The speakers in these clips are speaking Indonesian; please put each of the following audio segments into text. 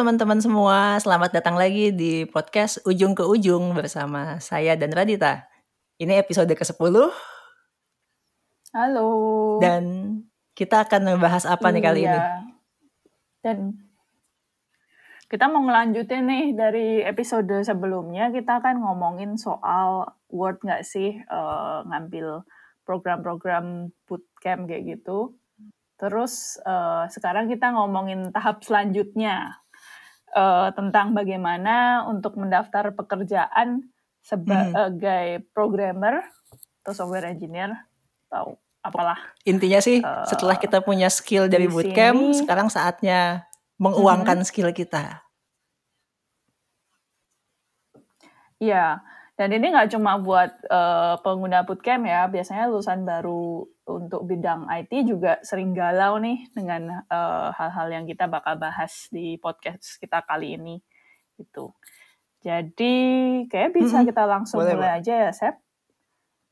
Teman-teman semua, selamat datang lagi di podcast Ujung ke Ujung bersama saya dan Radita. Ini episode ke-10 Halo. dan kita akan membahas apa nih kali ini? Iya. Dan kita mau ngelanjutin nih dari episode sebelumnya kita akan ngomongin soal Word nggak sih eh, ngambil program-program bootcamp kayak gitu. Terus eh, sekarang kita ngomongin tahap selanjutnya eh, tentang bagaimana untuk mendaftar pekerjaan sebagai programmer atau software engineer atau apalah. Intinya sih Eh, setelah kita punya skill dari bootcamp, sini- sekarang saatnya menguangkan skill kita. Iya, dan ini nggak cuma buat eh, pengguna bootcamp ya, biasanya lulusan baru untuk bidang IT juga sering galau nih dengan eh, hal-hal yang kita bakal bahas di podcast kita kali ini. Gitu. Jadi kayak bisa Mm-mm. kita langsung Boleh, mulai aja ya, Sep.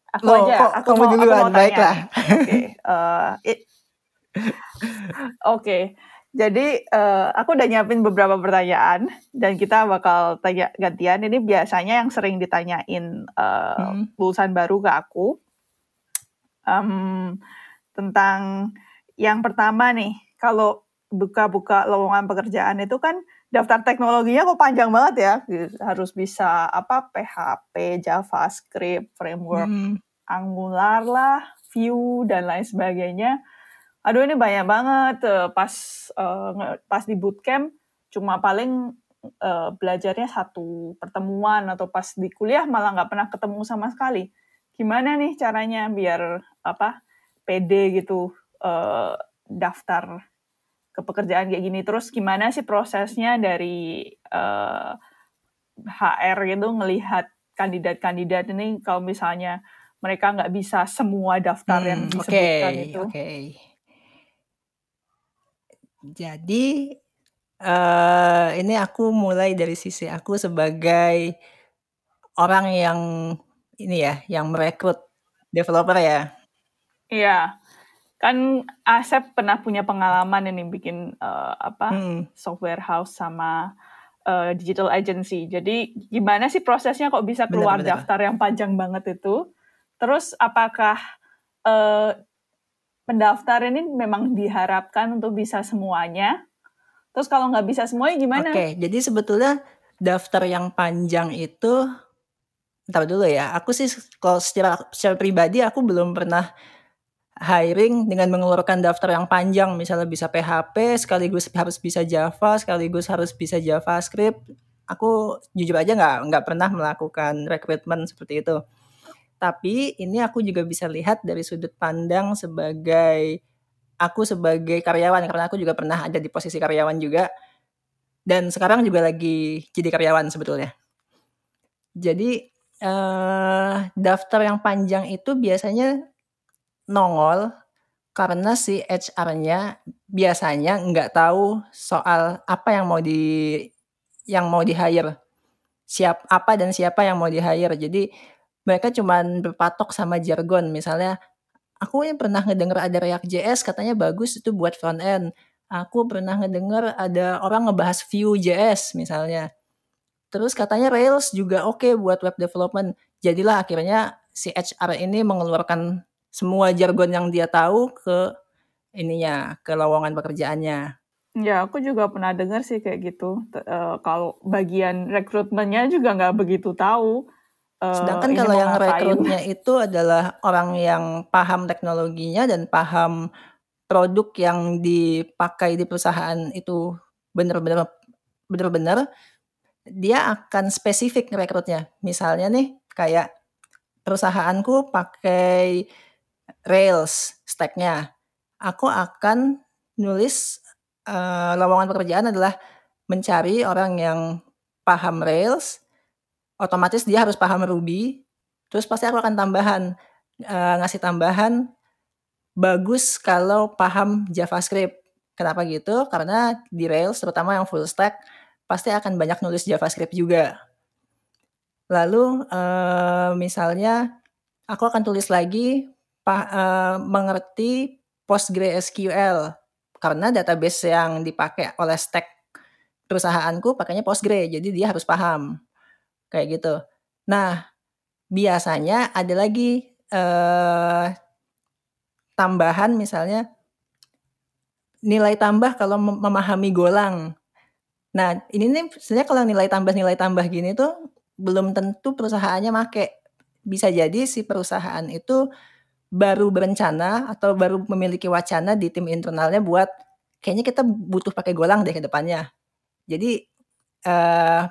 Aku Loh, aja, kok aku kamu mau, aku mau tanya. Baiklah. Oke, eh, it- Oke, jadi eh, aku udah nyiapin beberapa pertanyaan dan kita bakal tanya gantian. Ini biasanya yang sering ditanyain eh, Hmm. lulusan baru ke aku Em, tentang yang pertama nih, kalau buka-buka lowongan pekerjaan itu kan daftar teknologinya kok panjang banget ya, harus bisa apa PHP, JavaScript, framework Hmm. Angular lah, Vue dan lain sebagainya. Aduh ini banyak banget eh, pas nge- pas di bootcamp cuma paling eh, belajarnya satu pertemuan atau pas di kuliah malah nggak pernah ketemu sama sekali. Gimana nih caranya biar apa pede gitu eh, daftar ke pekerjaan kayak gini terus gimana sih prosesnya dari eh, HR gitu ngelihat kandidat-kandidat ini kalau misalnya mereka nggak bisa semua daftar yang Hmm, Oke, disebutkan itu. oke. Jadi eh ini aku mulai dari sisi aku sebagai orang yang ini ya, yang merekrut developer ya. Iya, kan Asep pernah punya pengalaman ini bikin eh, apa Hmm. software house sama eh, digital agency. Jadi gimana sih prosesnya kok bisa keluar benar. daftar yang panjang banget itu? Terus apakah eh, pendaftar ini memang diharapkan untuk bisa semuanya? Terus kalau nggak bisa semuanya gimana? Oke, jadi sebetulnya daftar yang panjang itu Entar dulu ya. Aku sih kalau secara secara pribadi aku belum pernah hiring dengan mengeluarkan daftar yang panjang, misalnya bisa PHP sekaligus harus bisa Java, sekaligus harus bisa JavaScript. Aku jujur aja nggak nggak pernah melakukan rekrutmen seperti itu. Tapi ini aku juga bisa lihat dari sudut pandang sebagai aku sebagai karyawan karena aku juga pernah ada di posisi karyawan juga dan sekarang juga lagi jadi karyawan sebetulnya. Jadi eh daftar yang panjang itu biasanya nongol karena si HR-nya biasanya nggak tahu soal apa yang mau di yang mau di-hire. Siap apa dan siapa yang mau di-hire. Jadi mereka cuman berpatok sama jargon. Misalnya, aku yang pernah ngedenger ada React.js katanya bagus itu buat front end. Aku pernah ngedenger ada orang ngebahas Vue.js misalnya. Terus katanya Rails juga oke buat web development. Jadilah akhirnya si HR ini mengeluarkan semua jargon yang dia tahu ke ininya, ke lowongan pekerjaannya. Ya, aku juga pernah dengar sih kayak gitu. Eh, kalau bagian rekrutmennya juga nggak begitu tahu. Eh, Sedangkan ini kalau mau yang ngapain. rekrutnya itu adalah orang yang paham teknologinya dan paham produk yang dipakai di perusahaan itu benar-benar benar-benar dia akan spesifik rekrutnya. Misalnya nih kayak perusahaanku pakai Rails stack-nya. Aku akan nulis eh, lowongan pekerjaan adalah mencari orang yang paham Rails, otomatis dia harus paham Ruby, terus pasti aku akan tambahan eh, ngasih tambahan bagus kalau paham JavaScript. Kenapa gitu? Karena di Rails terutama yang full stack pasti akan banyak nulis JavaScript juga. Lalu eh, misalnya aku akan tulis lagi eh, mengerti PostgreSQL karena database yang dipakai oleh stack perusahaanku pakainya Postgre, jadi dia harus paham, kayak gitu. Nah, biasanya ada lagi, eee tambahan misalnya nilai tambah kalau mem memahami Golang. Nah, ini nih sebenarnya kalau nilai tambah-nilai tambah gini tuh, belum tentu perusahaannya make. Bisa jadi si perusahaan itu baru berencana atau baru memiliki wacana di tim internalnya buat, kayaknya kita butuh pakai Golang deh ke depannya. Jadi, eee,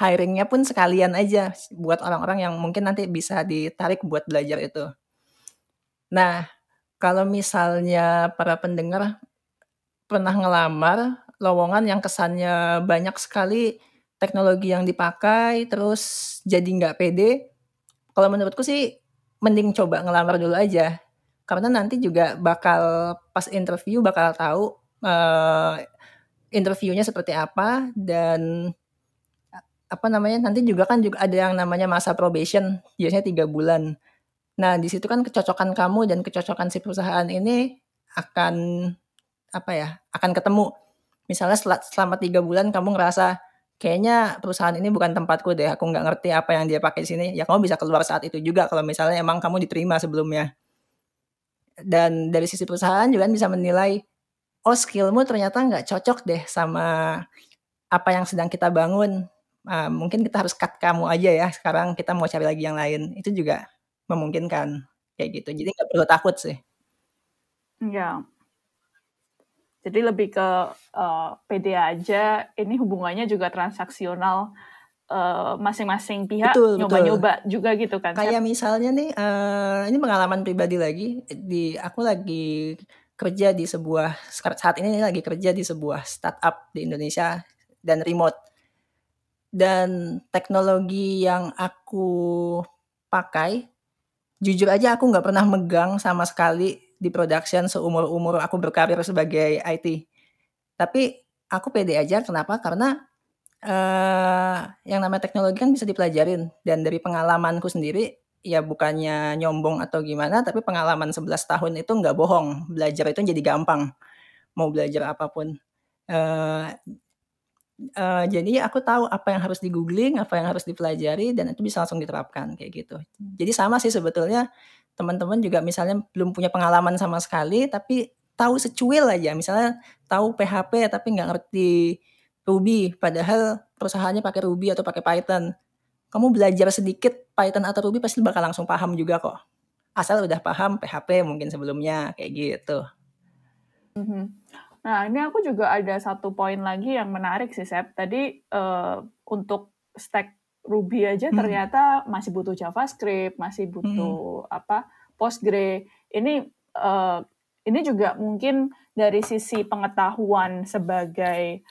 hiring-nya pun sekalian aja buat orang-orang yang mungkin nanti bisa ditarik buat belajar itu. Nah, kalau misalnya para pendengar pernah ngelamar lowongan yang kesannya banyak sekali teknologi yang dipakai, terus jadi nggak pede, kalau menurutku sih mending coba ngelamar dulu aja. Karena nanti juga bakal pas interview bakal tahu, eee, interviewnya seperti apa dan apa namanya, nanti juga kan juga ada yang namanya masa probation, biasanya 3 bulan. Nah, di situ kan kecocokan kamu dan kecocokan si perusahaan ini akan, apa ya, akan ketemu. Misalnya sela selama 3 bulan kamu ngerasa, "Kayaknya perusahaan ini bukan tempatku deh, aku nggak ngerti apa yang dia pakai di sini," ya kamu bisa keluar saat itu juga kalau misalnya emang kamu diterima sebelumnya. Dan dari sisi perusahaan juga kan bisa menilai, "Oh skill-mu ternyata nggak cocok deh sama apa yang sedang kita bangun, eee, mungkin kita harus cut kamu aja ya sekarang, kita mau cari lagi yang lain." Itu juga memungkinkan, kayak gitu. Jadi nggak perlu takut sih. Iya. Jadi lebih ke, eee, pede aja, ini hubungannya juga transaksional, eee, masing-masing pihak Betul betul. nyoba-nyoba juga gitu kan? Kayak misalnya nih, eee, ini pengalaman pribadi lagi, di aku lagi kerja di sebuah saat ini lagi kerja di sebuah startup di Indonesia dan remote. Dan teknologi yang aku pakai, jujur aja aku nggak pernah megang sama sekali di production seumur-umur aku berkarir sebagai IT. Tapi aku pede aja, kenapa? Karena, eee, yang namanya teknologi kan bisa dipelajarin dan dari pengalamanku sendiri, ya bukannya nyombong atau gimana, tapi pengalaman 11 tahun itu nggak bohong, belajar itu jadi gampang, mau belajar apa pun. Eee eee, jadi aku tahu apa yang harus di-googling, apa yang harus dipelajari, dan itu bisa langsung diterapkan, kayak gitu. Jadi sama sih sebetulnya teman-teman juga misalnya belum punya pengalaman sama sekali, tapi tahu secuil aja, misalnya tahu PHP tapi nggak ngerti Ruby, padahal perusahaannya pakai Ruby atau pakai Python. Kamu belajar sedikit Python atau Ruby pasti bakal langsung paham juga kok. Asal udah paham PHP mungkin sebelumnya, kayak gitu. Mhm. Nah, ini aku juga ada satu poin lagi yang menarik sih, Sep. Tadi, eee, untuk stack Ruby aja Mhm. ternyata masih butuh JavaScript, masih butuh apa, Postgre. Ini, eee, ini juga mungkin dari sisi pengetahuan sebagai,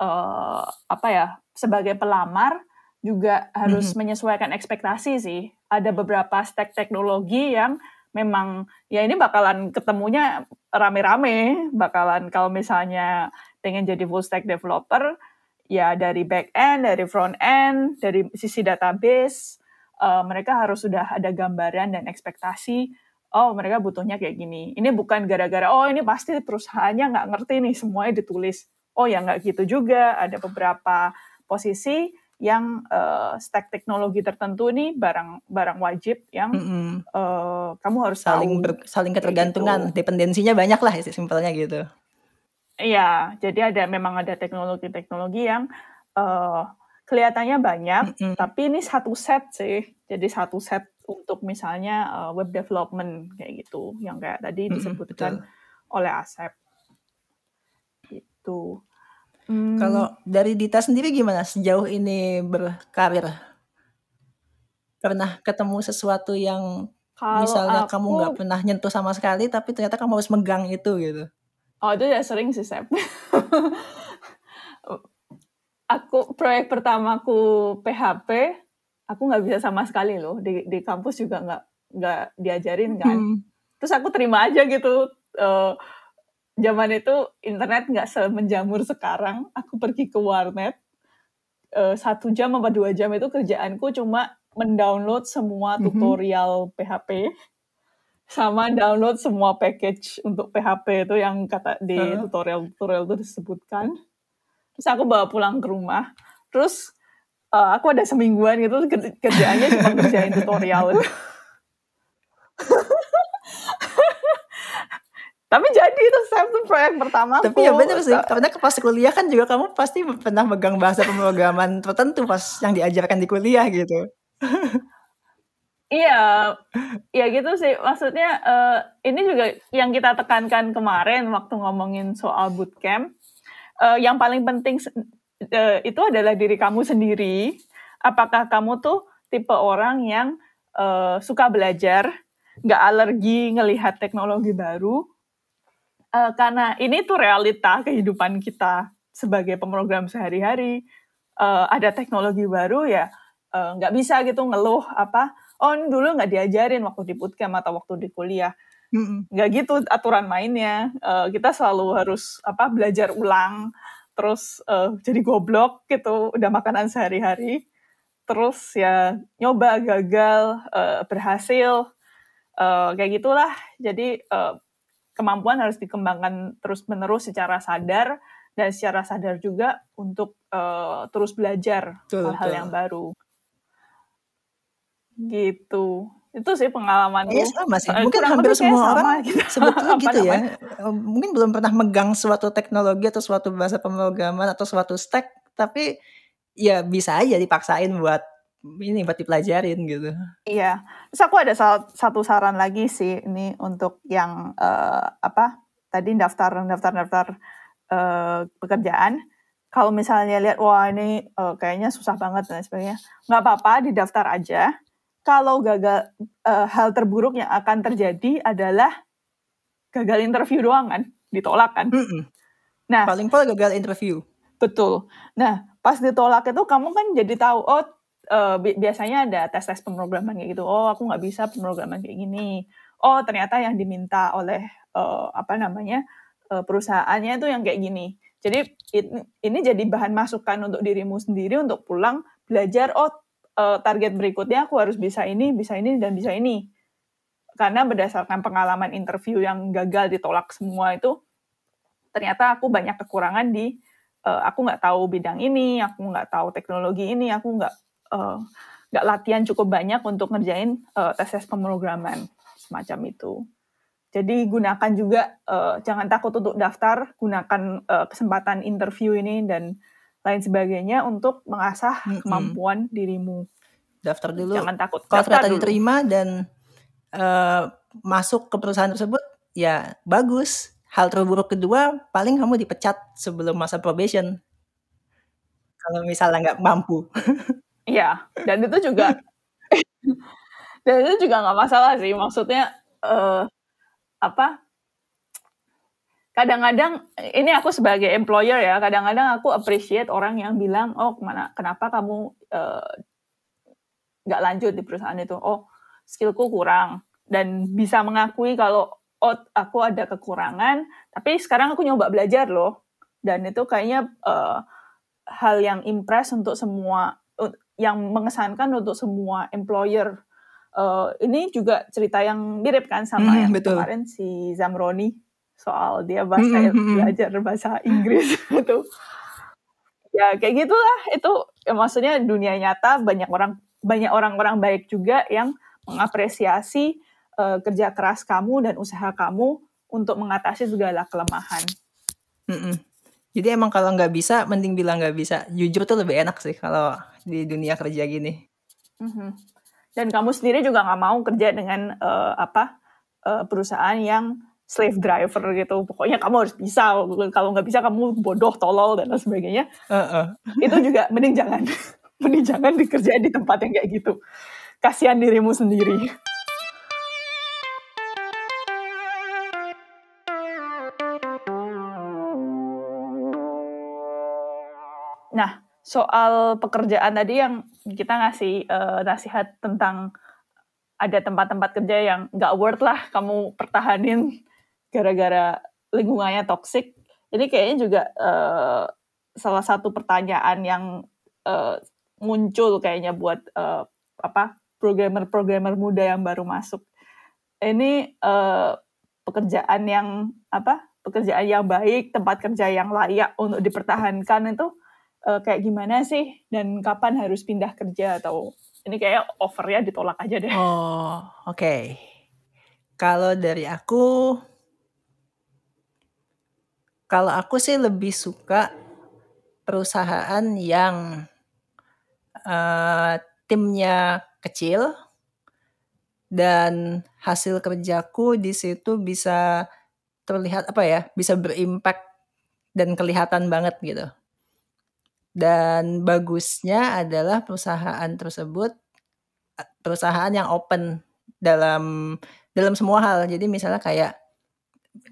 eee, apa ya, sebagai pelamar juga harus Mhm. menyesuaikan ekspektasi sih. Ada beberapa stack teknologi yang memang ya ini bakalan ketemunya rame-rame, bakalan kalau misalnya pengen jadi full stack developer, ya dari back end, dari front end, dari sisi database, eee, mereka harus sudah ada gambaran dan ekspektasi, oh mereka butuhnya kayak gini. Ini bukan gara-gara, oh ini pasti perusahaannya nggak ngerti nih semuanya ditulis. Oh ya nggak gitu juga, ada beberapa posisi yang, eee, stack teknologi tertentu nih barang barang wajib yang, Mhm. eee, kamu harus Saling tahu, ber saling ketergantungan, gitu. dependensinya banyaklah isi simpelnya gitu. Iya, jadi ada memang ada teknologi-teknologi yang, eee, kelihatannya banyak, Mhm. tapi ini satu set sih. Jadi satu set untuk misalnya, eee, web development kayak gitu, yang kayak tadi disebutkan betul. oleh Asep. Gitu. Mmm. Kalau dari Dita sendiri gimana sejauh ini berkarir? Pernah ketemu sesuatu yang Kalau misalnya kamu nggak aku pernah nyentuh sama sekali, tapi ternyata kamu harus megang itu gitu? Oh itu udah sering sih, Sep. Aku proyek pertamaku PHP, aku nggak bisa sama sekali loh, di di kampus juga nggak nggak diajarin kan. Mhm. Terus aku terima aja gitu, eee, zaman itu internet nggak semenjamur sekarang, aku pergi ke warnet, eee, 1 jam apa 2 jam itu kerjaanku cuma mendownload semua Mhm. tutorial PHP, sama download semua package untuk PHP itu yang kata di tutorial-tutorial itu disebutkan. Terus aku bawa pulang ke rumah. Terus uh, aku ada semingguan gitu kerjaannya cuma kerjain tutorial. Tapi jadi itu satu proyek pertama. Tapi ya benar sih, karena pas kuliah kan juga kamu pasti pernah megang bahasa pemrograman tertentu pas yang diajarkan di kuliah gitu. Iya, ya gitu sih. Maksudnya uh, ini juga yang kita tekankan kemarin waktu ngomongin soal bootcamp. Uh, yang paling penting uh, itu adalah diri kamu sendiri. Apakah kamu tuh tipe orang yang uh, suka belajar, nggak alergi ngelihat teknologi baru, uh, karena ini tuh realita kehidupan kita sebagai pemrogram sehari-hari. Uh, ada teknologi baru ya nggak uh, bisa gitu ngeluh apa. Oh dulu nggak diajarin waktu di bootcamp atau waktu di kuliah. Nggak gitu aturan mainnya. Uh, kita selalu harus apa belajar ulang. Terus uh, jadi goblok gitu. Udah makanan sehari-hari. Terus ya nyoba gagal uh, berhasil uh, kayak gitulah. Jadi uh, kemampuan harus dikembangkan terus-menerus secara sadar dan secara sadar juga untuk uh, terus belajar hal-hal yang baru. Gitu. Itu sih pengalaman Iya sama sih. Mungkin hampir semua orang gitu. sebetulnya gitu ya. Mungkin belum pernah megang suatu teknologi atau suatu bahasa pemrograman atau suatu stack, tapi ya bisa aja dipaksain buat ini buat dipelajarin gitu. Iya. Terus aku ada satu saran lagi sih ini untuk yang uh, apa tadi daftar daftar daftar uh, pekerjaan. Kalau misalnya lihat wah ini uh, kayaknya susah banget dan sebagainya, nggak apa-apa didaftar aja. Kalau gagal uh, hal terburuk yang akan terjadi adalah gagal interview doang kan, ditolak kan. Mm -mm. Nah, paling paling gagal interview. Betul. Nah, pas ditolak itu kamu kan jadi tahu oh uh, biasanya ada tes-tes pemrograman kayak gitu. Oh, aku nggak bisa pemrograman kayak gini. Oh, ternyata yang diminta oleh uh, apa namanya uh, perusahaannya itu yang kayak gini. Jadi ini jadi bahan masukan untuk dirimu sendiri untuk pulang belajar. Oh, uh, target berikutnya aku harus bisa ini, bisa ini dan bisa ini. Karena berdasarkan pengalaman interview yang gagal ditolak semua itu, ternyata aku banyak kekurangan di uh, aku nggak tahu bidang ini, aku nggak tahu teknologi ini, aku nggak nggak uh, latihan cukup banyak untuk ngerjain uh, tes tes pemrograman semacam itu. Jadi gunakan juga uh, jangan takut untuk daftar, gunakan uh, kesempatan interview ini dan lain sebagainya untuk mengasah mm -hmm. kemampuan dirimu. Daftar dulu. Jangan takut. Kalau ternyata diterima dan uh, masuk ke perusahaan tersebut, ya bagus. Hal terburuk kedua, paling kamu dipecat sebelum masa probation. Kalau misalnya nggak mampu. Iya, dan itu juga dan itu juga nggak masalah sih. Maksudnya uh, apa? Kadang-kadang ini aku sebagai employer ya, kadang-kadang aku appreciate orang yang bilang, oh ke mana, kenapa kamu nggak uh, lanjut di perusahaan itu? Oh skillku kurang dan bisa mengakui kalau oh aku ada kekurangan, tapi sekarang aku nyoba belajar loh. Dan itu kayaknya uh, hal yang impress untuk semua yang mengesankan untuk semua employer. Uh, ini juga cerita yang mirip kan sama mm, yang betul. kemarin si Zamroni soal dia bahasa mm -hmm. belajar bahasa Inggris itu. Ya kayak gitulah itu ya, maksudnya dunia nyata banyak orang banyak orang-orang baik juga yang mengapresiasi uh, kerja keras kamu dan usaha kamu untuk mengatasi segala kelemahan. Mm -mm. Jadi emang kalau nggak bisa, mending bilang nggak bisa. Jujur tuh lebih enak sih kalau di dunia kerja gini. Mm-hmm. Dan kamu sendiri juga nggak mau kerja dengan uh, apa uh, perusahaan yang slave driver gitu. Pokoknya kamu harus bisa. Kalau nggak bisa kamu bodoh, tolol dan lain sebagainya. Uh-uh. Itu juga mending jangan, mending jangan dikerjain di tempat yang kayak gitu. Kasihan dirimu sendiri. Soal pekerjaan tadi yang kita ngasih uh, nasihat tentang ada tempat-tempat kerja yang nggak worth lah kamu pertahanin gara-gara lingkungannya toxic. Ini kayaknya juga uh, salah satu pertanyaan yang uh, muncul kayaknya buat uh, apa programmer-programmer muda yang baru masuk. Ini uh, pekerjaan yang apa pekerjaan yang baik, tempat kerja yang layak untuk dipertahankan itu uh, kayak gimana sih dan kapan harus pindah kerja atau ini kayak offernya ditolak aja deh. Oh, oke. Okay. Kalau dari aku kalau aku sih lebih suka perusahaan yang uh, timnya kecil dan hasil kerjaku di situ bisa terlihat apa ya, bisa berimpact dan kelihatan banget gitu. Dan bagusnya adalah perusahaan tersebut perusahaan yang open dalam dalam semua hal. Jadi misalnya kayak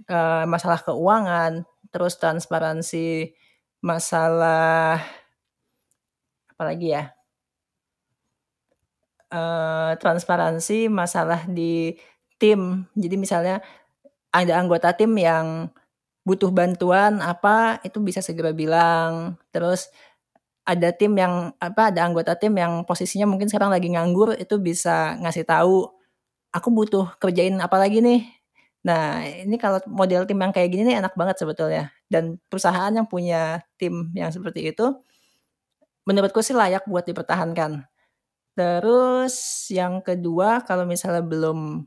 uh, masalah keuangan, terus transparansi masalah apa lagi ya? Uh, transparansi masalah di tim. Jadi misalnya ada anggota tim yang butuh bantuan apa itu bisa segera bilang. Terus ada tim yang apa ada anggota tim yang posisinya mungkin sekarang lagi nganggur itu bisa ngasih tahu aku butuh kerjain apa lagi nih? Nah ini kalau model tim yang kayak gini nih enak banget sebetulnya. Dan perusahaan yang punya tim yang seperti itu menurutku sih layak buat dipertahankan. Terus yang kedua kalau misalnya belum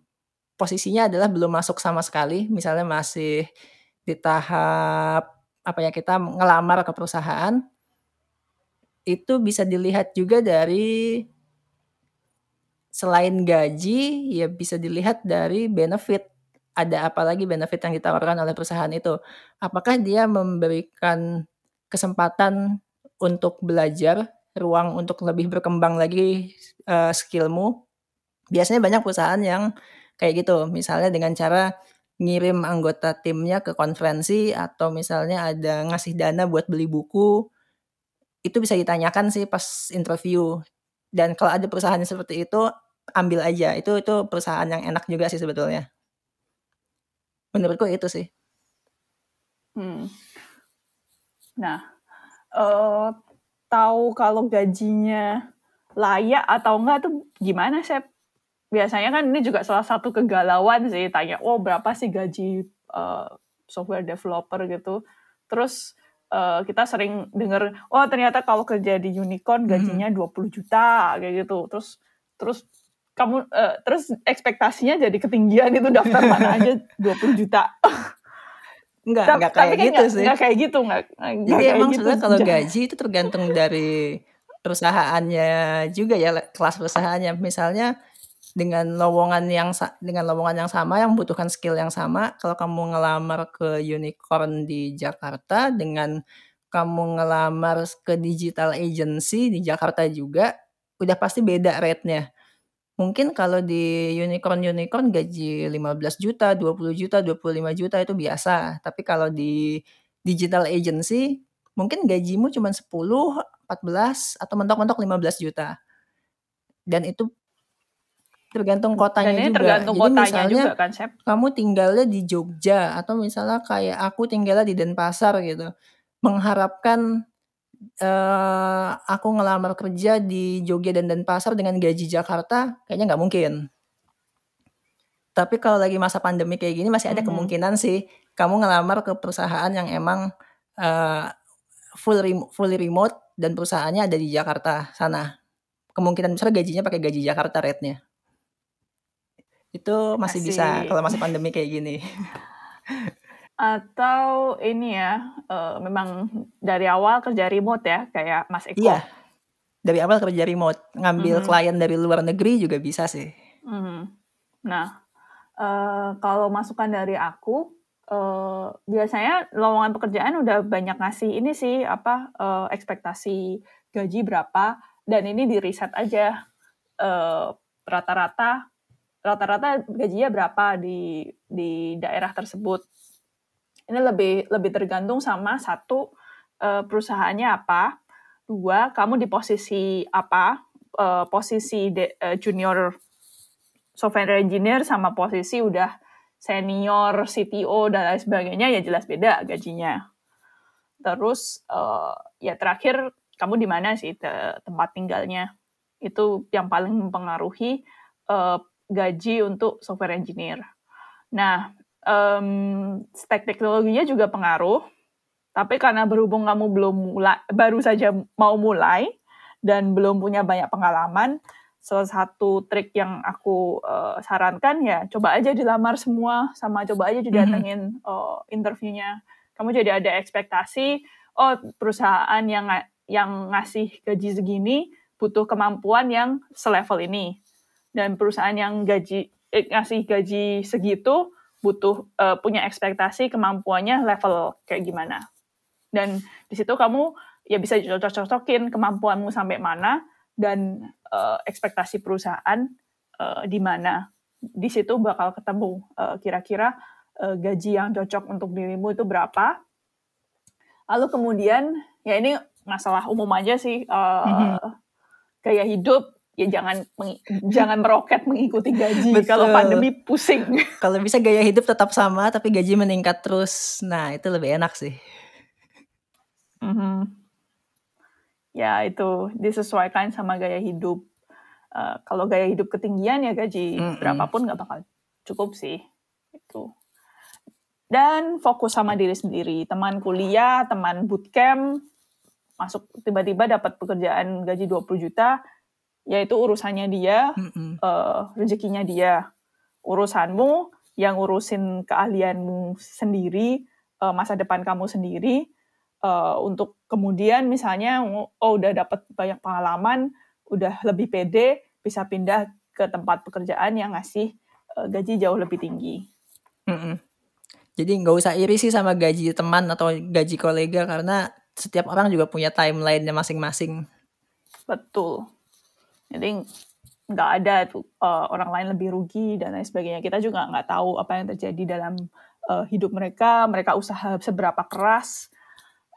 posisinya adalah belum masuk sama sekali misalnya masih di tahap apa ya kita ngelamar ke perusahaan itu bisa dilihat juga dari selain gaji, ya bisa dilihat dari benefit. Ada apa lagi benefit yang ditawarkan oleh perusahaan itu? Apakah dia memberikan kesempatan untuk belajar, ruang untuk lebih berkembang lagi uh, skillmu? Biasanya banyak perusahaan yang kayak gitu. Misalnya dengan cara ngirim anggota timnya ke konferensi atau misalnya ada ngasih dana buat beli buku itu bisa ditanyakan sih pas interview. Dan kalau ada perusahaan seperti itu, ambil aja. Itu itu perusahaan yang enak juga sih sebetulnya. Menurutku itu sih. Hmm. Nah, uh, tahu kalau gajinya layak atau enggak tuh gimana sih? Biasanya kan ini juga salah satu kegalauan sih tanya, oh berapa sih gaji uh, software developer gitu. Terus uh, kita sering dengar oh ternyata kalau kerja di unicorn hmm. gajinya hmm. 20 juta kayak gitu terus terus kamu uh, terus ekspektasinya jadi ketinggian itu daftar mana aja 20 juta Enggak, Ta enggak kayak gitu enggak, sih. Enggak kayak gitu, enggak. Jadi emang gitu. sebenarnya kalau gaji itu tergantung dari perusahaannya juga ya, kelas perusahaannya. Misalnya dengan lowongan yang dengan lowongan yang sama yang membutuhkan skill yang sama kalau kamu ngelamar ke unicorn di Jakarta dengan kamu ngelamar ke digital agency di Jakarta juga udah pasti beda rate-nya. Mungkin kalau di unicorn-unicorn gaji 15 juta, 20 juta, 25 juta itu biasa. Tapi kalau di digital agency mungkin gajimu cuma 10, 14 atau mentok-mentok 15 juta. Dan itu Tergantung kotanya Dan ini juga. tergantung Jadi kotanya misalnya juga kan, Sep? kamu tinggalnya di Jogja atau misalnya kayak aku tinggalnya di Denpasar gitu. Mengharapkan uh, aku ngelamar kerja di Jogja dan Denpasar dengan gaji Jakarta kayaknya nggak mungkin. Tapi kalau lagi masa pandemi kayak gini masih ada mm -hmm. kemungkinan sih kamu ngelamar ke perusahaan yang emang uh, full rem fully remote dan perusahaannya ada di Jakarta sana. Kemungkinan besar gajinya pakai gaji Jakarta rate-nya. Itu masih, masih. bisa kalau masih pandemi kayak gini. Atau ini ya, uh, memang dari awal kerja remote ya, kayak Mas Eko? Iya, dari awal kerja remote, ngambil -hmm. klien dari luar negeri juga bisa sih. -hmm. Nah, uh, kalau masukan dari aku, uh, biasanya lowongan pekerjaan udah banyak ngasih ini sih, apa, uh, ekspektasi gaji berapa, dan ini di riset aja, rata-rata rata-rata gajinya berapa di di daerah tersebut. Ini lebih lebih tergantung sama satu uh, perusahaannya apa, dua kamu di posisi apa, uh, posisi de, uh, junior software engineer sama posisi udah senior CTO dan lain sebagainya ya jelas beda gajinya. Terus ya terakhir kamu di mana sih te tempat tinggalnya itu yang paling mempengaruhi uh, gaji untuk software engineer. Nah, um, stack teknologinya juga pengaruh. Tapi karena berhubung kamu belum mulai, baru saja mau mulai dan belum punya banyak pengalaman, salah satu trik yang aku uh, sarankan ya coba aja dilamar semua sama coba aja didatengin mm -hmm. uh, interviewnya. Kamu jadi ada ekspektasi, oh perusahaan yang yang ngasih gaji segini butuh kemampuan yang selevel ini. Dan perusahaan yang gaji eh, ngasih gaji segitu butuh uh, punya ekspektasi kemampuannya level kayak gimana. Dan di situ kamu ya bisa cocok-cocokin kemampuanmu sampai mana dan uh, ekspektasi perusahaan uh, di mana. Di situ bakal ketemu kira-kira uh, gaji yang cocok untuk dirimu itu berapa. Lalu kemudian ya ini masalah umum aja sih uh, mm-hmm. gaya hidup ya jangan jangan meroket mengikuti gaji. Kalau pandemi pusing. Kalau bisa gaya hidup tetap sama tapi gaji meningkat terus. Nah, itu lebih enak sih. Mm -hmm. Ya, itu disesuaikan sama gaya hidup. Uh, kalau gaya hidup ketinggian ya gaji mm -hmm. berapapun nggak bakal cukup sih. Itu. Dan fokus sama diri sendiri. Teman kuliah, teman bootcamp, masuk tiba-tiba dapat pekerjaan gaji 20 juta, yaitu urusannya dia, mm-hmm. uh, rezekinya dia. Urusanmu yang urusin keahlianmu sendiri, uh, masa depan kamu sendiri, uh, untuk kemudian misalnya, oh udah dapat banyak pengalaman, udah lebih pede, bisa pindah ke tempat pekerjaan yang ngasih uh, gaji jauh lebih tinggi. Mm-hmm. Jadi nggak usah iri sih sama gaji teman atau gaji kolega karena setiap orang juga punya timeline-nya masing-masing. Betul. Jadi nggak ada tuh uh, orang lain lebih rugi dan lain sebagainya. Kita juga nggak tahu apa yang terjadi dalam uh, hidup mereka, mereka usaha seberapa keras,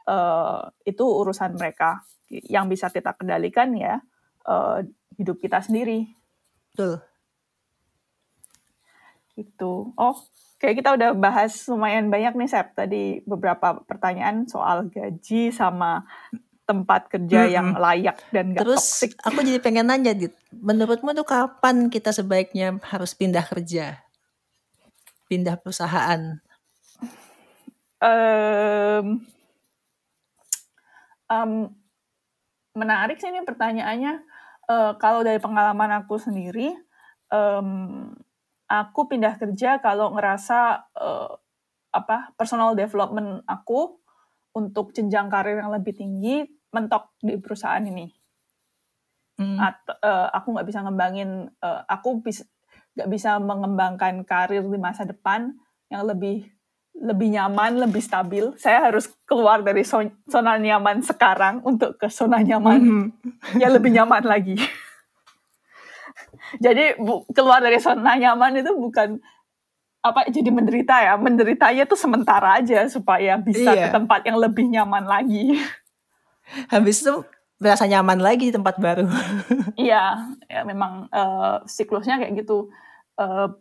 uh, itu urusan mereka. Yang bisa kita kendalikan ya uh, hidup kita sendiri. Betul. Gitu. Oh, kayak kita udah bahas lumayan banyak nih, Sep. Tadi beberapa pertanyaan soal gaji sama tempat kerja hmm. yang layak dan gak Terus toxic. aku jadi pengen nanya, Dit. Menurutmu tuh kapan kita sebaiknya harus pindah kerja? Pindah perusahaan? Um, um, menarik sih ini pertanyaannya. Uh, kalau dari pengalaman aku sendiri, um, aku pindah kerja kalau ngerasa uh, apa personal development aku untuk jenjang karir yang lebih tinggi mentok di perusahaan ini. Hmm. Atau, uh, eh, aku nggak bisa ngembangin, uh, aku bisa nggak bisa mengembangkan karir di masa depan yang lebih lebih nyaman, lebih stabil. Saya harus keluar dari zona nyaman sekarang untuk ke zona nyaman -hmm. yang lebih nyaman lagi. Jadi bu, keluar dari zona nyaman itu bukan apa jadi menderita ya. Menderitanya tuh sementara aja supaya bisa iya. ke tempat yang lebih nyaman lagi. Habis itu berasa nyaman lagi di tempat baru. iya, ya memang uh, siklusnya kayak gitu. Uh,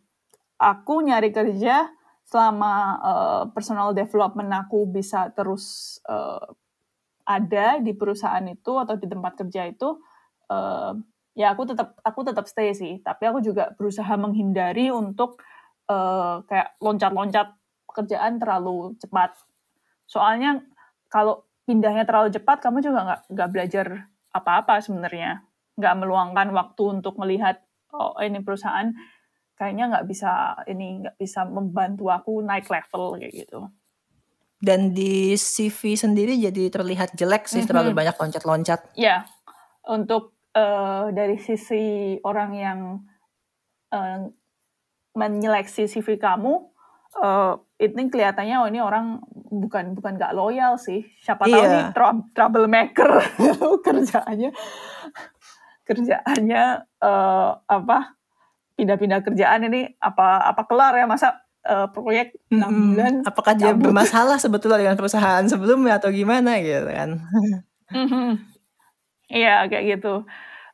aku nyari kerja selama uh, personal development aku bisa terus uh, ada di perusahaan itu atau di tempat kerja itu, uh, ya aku tetap aku tetap stay sih. Tapi aku juga berusaha menghindari untuk uh, kayak loncat-loncat pekerjaan terlalu cepat. Soalnya kalau pindahnya terlalu cepat, kamu juga nggak nggak belajar apa-apa sebenarnya, nggak meluangkan waktu untuk melihat oh ini perusahaan kayaknya nggak bisa ini nggak bisa membantu aku naik level kayak gitu. Dan di CV sendiri jadi terlihat jelek sih mm -hmm. terlalu banyak loncat-loncat. Ya, untuk uh, dari sisi orang yang uh, menyeleksi CV kamu, uh, ini kelihatannya oh ini orang bukan bukan nggak loyal sih. Siapa iya. tahu nih troublemaker kerjaannya kerjaannya uh, apa pindah-pindah kerjaan ini apa apa kelar ya masa uh, proyek enam hmm, bulan apakah dia cabut. bermasalah sebetulnya dengan perusahaan sebelumnya atau gimana gitu kan iya kayak gitu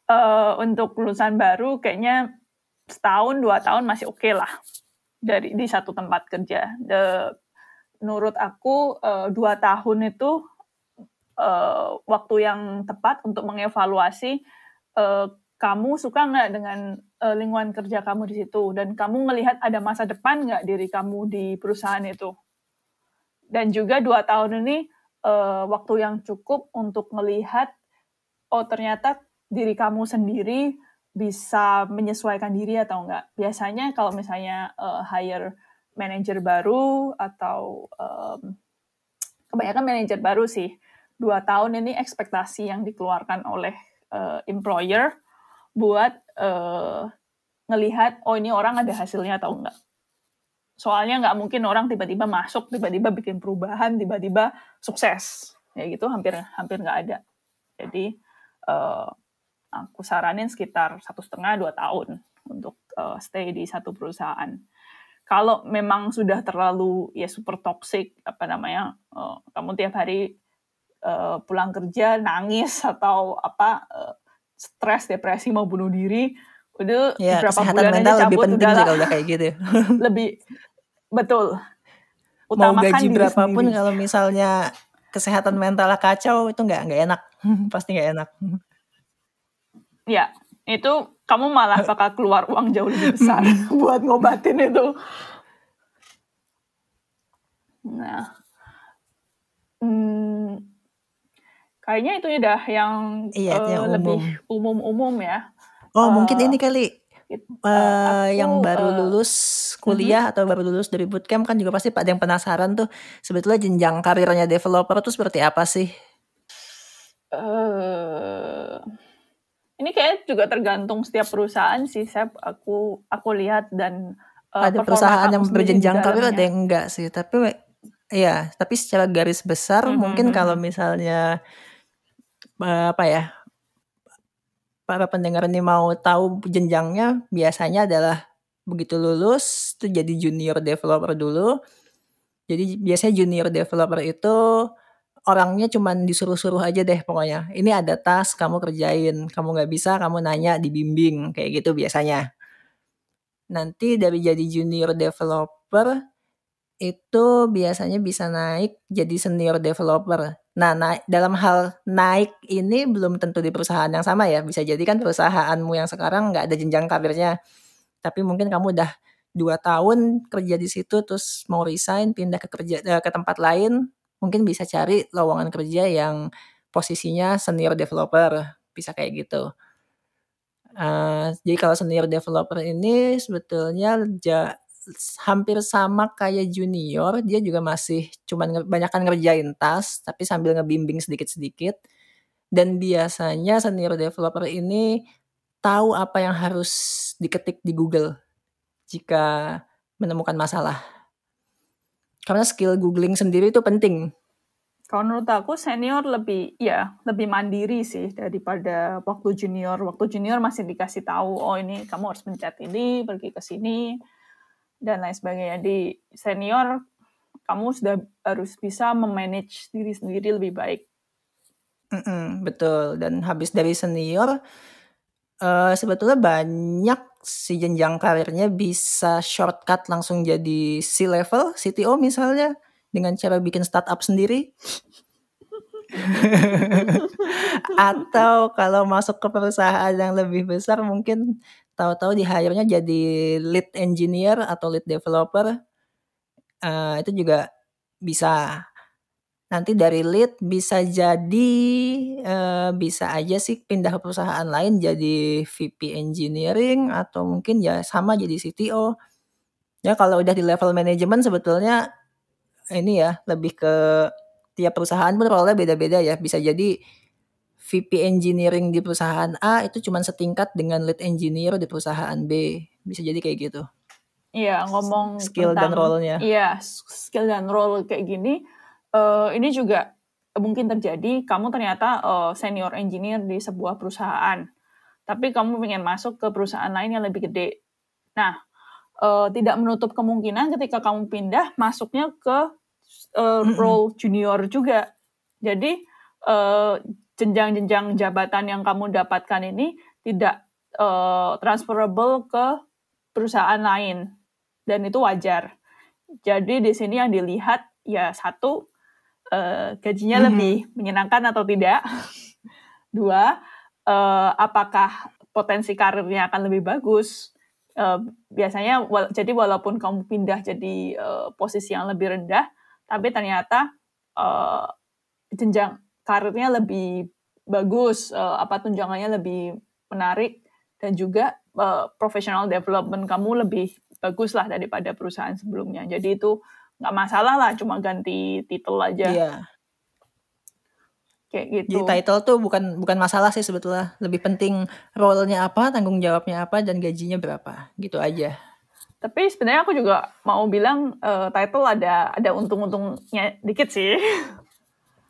uh, untuk lulusan baru kayaknya setahun dua tahun masih oke okay lah dari di satu tempat kerja. The, menurut aku uh, dua tahun itu uh, waktu yang tepat untuk mengevaluasi uh, kamu suka nggak dengan uh, lingkungan kerja kamu di situ dan kamu melihat ada masa depan nggak diri kamu di perusahaan itu dan juga dua tahun ini uh, waktu yang cukup untuk melihat oh ternyata diri kamu sendiri bisa menyesuaikan diri atau enggak biasanya kalau misalnya uh, hire manajer baru atau um, kebanyakan manajer baru sih dua tahun ini ekspektasi yang dikeluarkan oleh uh, employer buat uh, ngelihat oh ini orang ada hasilnya atau enggak. Soalnya nggak mungkin orang tiba-tiba masuk, tiba-tiba bikin perubahan, tiba-tiba sukses. Ya gitu hampir hampir nggak ada. Jadi uh, aku saranin sekitar satu setengah dua tahun untuk uh, stay di satu perusahaan. Kalau memang sudah terlalu ya super toxic apa namanya, uh, kamu tiap hari uh, pulang kerja nangis atau apa uh, stres, depresi mau bunuh diri, udah ya, beberapa bulan mental aja cabut lebih penting udah, udah kayak gitu. lebih betul. Utamakan mau gaji berapapun kalau misalnya kesehatan mental kacau itu nggak nggak enak, pasti nggak enak. Ya, itu kamu malah bakal keluar uang jauh lebih besar buat ngobatin itu. Nah, hmm, Kayaknya itu udah yang, Iya, uh, yang lebih umum-umum ya. Oh, mungkin ini kali, uh, yang baru uh, lulus mhm. kuliah atau baru lulus dari bootcamp kan juga pasti ada yang penasaran tuh, sebetulnya jenjang karirnya developer tuh seperti apa sih? Uh, ini kayak juga tergantung setiap perusahaan sih, saya aku aku lihat dan, uh, Ada perusahaan yang berjenjang karir, ada yang enggak sih, tapi iya, tapi secara garis besar -hmm. mungkin kalau misalnya apa ya, para pendengar ini mau tahu jenjangnya biasanya adalah begitu lulus itu jadi junior developer dulu. Jadi biasanya junior developer itu orangnya cuman disuruh-suruh aja deh pokoknya. Ini ada tas kamu kerjain, kamu nggak bisa kamu nanya dibimbing kayak gitu biasanya. Nanti dari jadi junior developer itu biasanya bisa naik jadi senior developer. Nah, naik dalam hal naik ini belum tentu di perusahaan yang sama ya, bisa jadi kan perusahaanmu yang sekarang nggak ada jenjang karirnya, tapi mungkin kamu udah dua tahun kerja di situ terus mau resign pindah ke kerja eh, ke tempat lain, mungkin bisa cari lowongan kerja yang posisinya senior developer, bisa kayak gitu. Uh, jadi kalau senior developer ini sebetulnya ja hampir sama kayak junior, dia juga masih cuman nge kan ngerjain tas, tapi sambil ngebimbing sedikit-sedikit. Dan biasanya senior developer ini tahu apa yang harus diketik di Google jika menemukan masalah. Karena skill googling sendiri itu penting. Kalau menurut aku senior lebih ya lebih mandiri sih daripada waktu junior. Waktu junior masih dikasih tahu, oh ini kamu harus mencet ini, pergi ke sini dan lain sebagainya. Di senior, kamu sudah harus bisa memanage diri sendiri lebih baik. Mm -mm, betul. Dan habis dari senior, uh, sebetulnya banyak si jenjang karirnya bisa shortcut langsung jadi C-level, CTO misalnya, dengan cara bikin startup sendiri. Atau kalau masuk ke perusahaan yang lebih besar mungkin tahu-tahu di hire-nya jadi lead engineer atau lead developer, uh, itu juga bisa. Nanti dari lead bisa jadi, uh, bisa aja sih pindah ke perusahaan lain jadi VP engineering atau mungkin ya sama jadi CTO. Ya kalau udah di level manajemen sebetulnya ini ya lebih ke tiap perusahaan pun role beda-beda ya, bisa jadi VP engineering di perusahaan A itu cuma setingkat dengan lead engineer di perusahaan B. Bisa jadi kayak gitu. Iya, ngomong skill tentang, dan role-nya. Iya, skill dan role kayak gini. Uh, ini juga mungkin terjadi kamu ternyata uh, senior engineer di sebuah perusahaan. Tapi kamu ingin masuk ke perusahaan lain yang lebih gede. Nah, uh, tidak menutup kemungkinan ketika kamu pindah masuknya ke uh, role junior juga. Jadi uh, jenjang-jenjang jabatan yang kamu dapatkan ini tidak uh, transferable ke perusahaan lain dan itu wajar. Jadi di sini yang dilihat ya satu uh, gajinya hmm. lebih menyenangkan atau tidak. Dua, uh, apakah potensi karirnya akan lebih bagus. Uh, biasanya wala jadi walaupun kamu pindah jadi uh, posisi yang lebih rendah, tapi ternyata uh, jenjang karirnya lebih bagus, uh, apa tunjangannya lebih menarik dan juga uh, professional development kamu lebih bagus lah daripada perusahaan sebelumnya. Jadi itu nggak masalah lah, cuma ganti titel aja. Iya. Kayak Jadi gitu. title tuh bukan bukan masalah sih sebetulnya. Lebih penting role-nya apa, tanggung jawabnya apa, dan gajinya berapa. Gitu aja. Tapi sebenarnya aku juga mau bilang uh, title ada ada untung-untungnya dikit sih.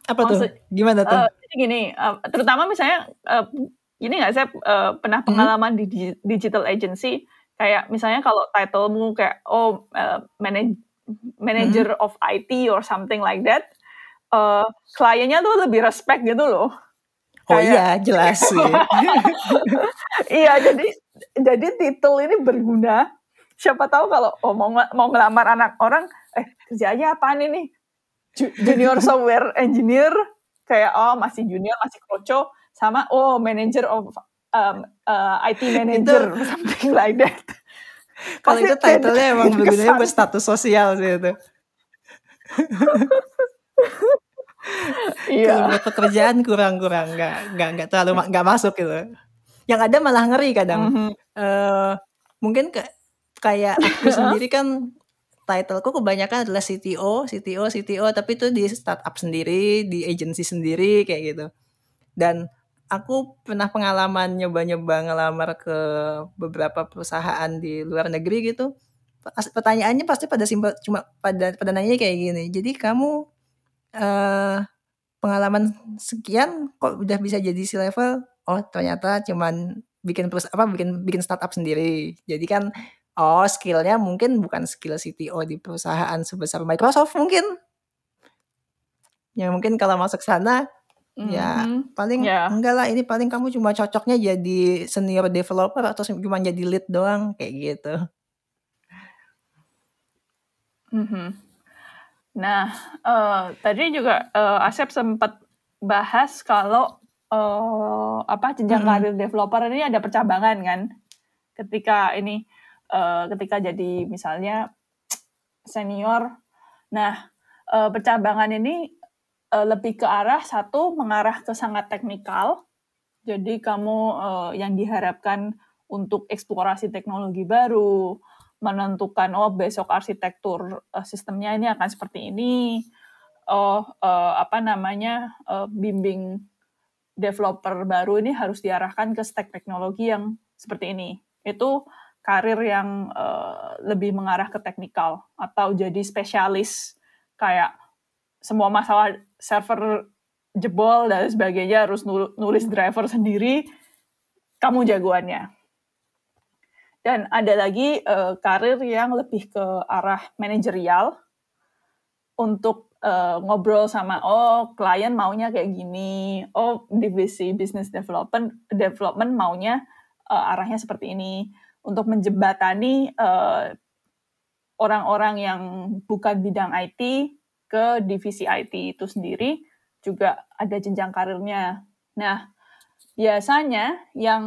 Apa tuh? Maksud, Gimana tuh? uh, jadi gini, uh, terutama misalnya uh, ini nggak saya uh, pernah Hmm? pengalaman di di- digital agency kayak misalnya kalau titlemu kayak oh uh, manage, manager Hmm? of IT or something like that, uh, kliennya tuh lebih respect gitu loh. Oh Kayak iya, jelas sih. iya jadi jadi titel ini berguna. Siapa tahu kalau oh, mau mau ngelamar anak orang, eh kerjanya apaan ini? Ju- Junior software engineer kayak oh masih junior masih kroco sama oh manager of um, uh, IT itu manager something like that. Kalau itu title-nya emang kesan. buat status sosial sih itu. Iya. buat pekerjaan kurang-kurang, nggak nggak nggak terlalu nggak masuk gitu. Yang ada malah ngeri kadang. Mhm. Eh mungkin ke, kayak aku sendiri kan titleku kebanyakan adalah CTO, CTO, CTO, tapi itu di startup sendiri, di agency sendiri kayak gitu. Dan aku pernah pengalaman nyoba-nyoba ngelamar ke beberapa perusahaan di luar negeri gitu. Pertanyaannya pasti pada simpel cuma pada pada nanya kayak gini. Jadi kamu eh pengalaman sekian kok udah bisa jadi C level? Oh, ternyata cuman bikin perus apa bikin bikin startup sendiri. Jadi kan oh skillnya mungkin bukan skill CTO di perusahaan sebesar Microsoft mungkin. Ya mungkin kalau masuk sana ya Mhm. paling Ya. enggak lah ini paling kamu cuma cocoknya jadi senior developer atau cuma jadi lead doang kayak gitu. Mhm. Nah, eh, tadi juga eh, Asep sempat bahas kalau eh, apa jenjang Mm-mm. karir developer ini ada percabangan kan. Ketika ini eh, ketika jadi misalnya senior, nah eh, percabangan ini eh, lebih ke arah satu mengarah ke sangat teknikal. Jadi kamu eh, yang diharapkan untuk eksplorasi teknologi baru, menentukan oh besok arsitektur uh, sistemnya ini akan seperti ini oh uh, apa namanya uh, bimbing developer baru ini harus diarahkan ke stack teknologi yang seperti ini itu karir yang uh, lebih mengarah ke teknikal atau jadi spesialis kayak semua masalah server jebol dan sebagainya harus nulis driver sendiri kamu jagoannya. Dan ada lagi uh, karir yang lebih ke arah manajerial untuk uh, ngobrol sama oh klien maunya kayak gini, oh divisi business development development maunya uh, arahnya seperti ini. Untuk menjembatani orang-orang uh, yang bukan bidang IT ke divisi IT itu sendiri juga ada jenjang karirnya. Nah, biasanya yang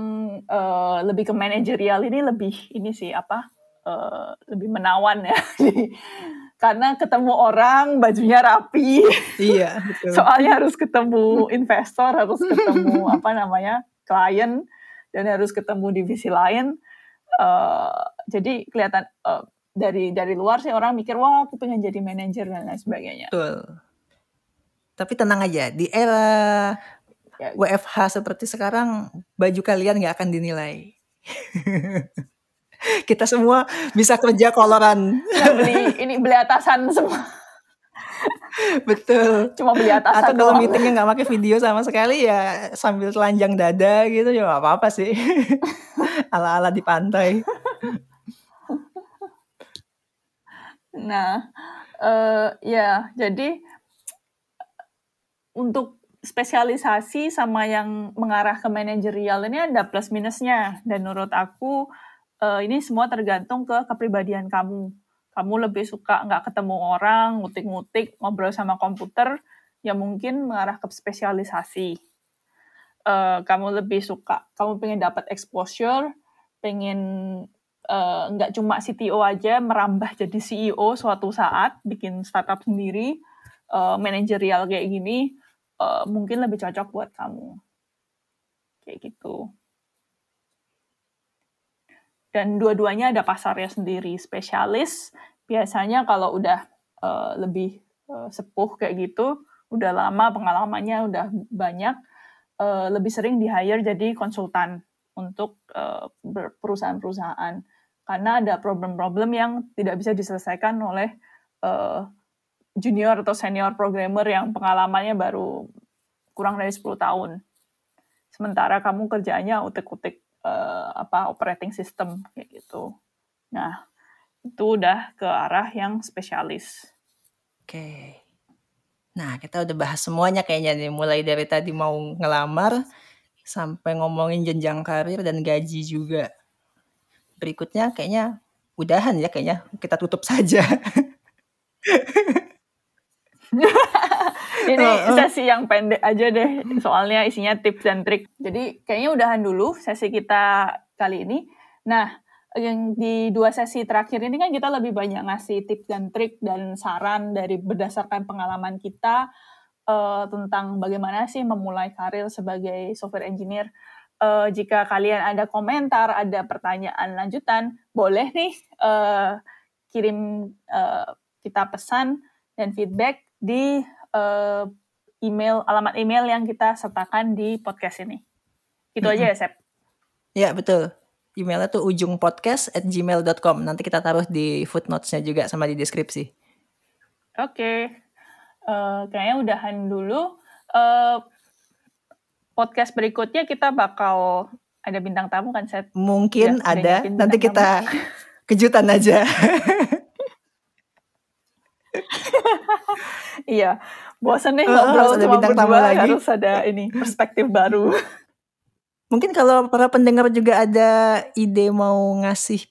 uh, lebih ke manajerial ini lebih ini sih apa uh, lebih menawan ya. Karena ketemu orang bajunya rapi. Iya betul. Soalnya harus ketemu investor harus ketemu apa namanya klien dan harus ketemu divisi lain. Uh, jadi kelihatan uh, dari dari luar sih orang mikir wah aku pengen jadi manajer dan lain sebagainya betul tapi tenang aja di era ya. WFH seperti sekarang baju kalian nggak akan dinilai. Kita semua bisa kerja koloran. Ya, beli ini beli atasan semua. Betul. Cuma beli atasan. Atau kalau meetingnya nggak pakai video sama sekali ya sambil telanjang dada gitu ya apa apa sih. Ala-ala di pantai. Nah, uh, ya jadi untuk spesialisasi sama yang mengarah ke manajerial ini ada plus minusnya. Dan menurut aku uh, ini semua tergantung ke kepribadian kamu. Kamu lebih suka nggak ketemu orang ngutik-ngutik ngobrol sama komputer ya mungkin mengarah ke spesialisasi. Uh, kamu lebih suka, kamu pengen dapat exposure, pengen uh, cuma CTO aja merambah jadi CEO suatu saat, bikin startup sendiri, uh, manajerial kayak gini, uh, mungkin lebih cocok buat kamu. Kayak gitu. Dan dua-duanya ada pasarnya sendiri. Spesialis biasanya kalau udah uh, lebih uh, sepuh kayak gitu, udah lama pengalamannya udah banyak, uh, lebih sering di hire jadi konsultan untuk perusahaan-perusahaan karena ada problem-problem yang tidak bisa diselesaikan oleh uh, junior atau senior programmer yang pengalamannya baru kurang dari 10 tahun. Sementara kamu kerjanya utik-utik uh, apa operating system kayak gitu. Nah, itu udah ke arah yang spesialis. Oke. Nah, kita udah bahas semuanya kayaknya nih, mulai dari tadi mau ngelamar sampai ngomongin jenjang karir dan gaji juga. Berikutnya kayaknya udahan ya kayaknya kita tutup saja. Ini sesi yang pendek aja deh, soalnya isinya tips dan trik. Jadi kayaknya udahan dulu sesi kita kali ini. Nah, yang di dua sesi terakhir ini kan kita lebih banyak ngasih tips dan trik dan saran dari berdasarkan pengalaman kita uh, tentang bagaimana sih memulai karir sebagai software engineer. Uh, jika kalian ada komentar, ada pertanyaan lanjutan, boleh nih uh, kirim uh, kita pesan dan feedback di uh, email alamat email yang kita sertakan di podcast ini. Itu aja ya, Sep. Ya, betul. Emailnya tuh ujung podcast at gmail.com. Nanti kita taruh di footnotes-nya juga sama di deskripsi. Oke. Okay. Uh, kayaknya udahan dulu. Uh, podcast berikutnya kita bakal ada bintang tamu kan, Sep? Mungkin ya, ada. Nanti kita kejutan aja. iya, bosan nih ngobrol uh, cuma bintang berdua, lagi. harus ada ini perspektif baru. Mungkin kalau para pendengar juga ada ide mau ngasih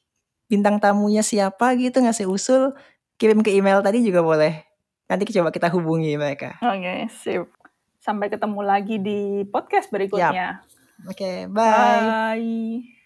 bintang tamunya siapa gitu, ngasih usul, kirim ke email tadi juga boleh. Nanti coba kita hubungi mereka. Oke, okay, sip. Sampai ketemu lagi di podcast berikutnya. Oke, okay, bye. Bye.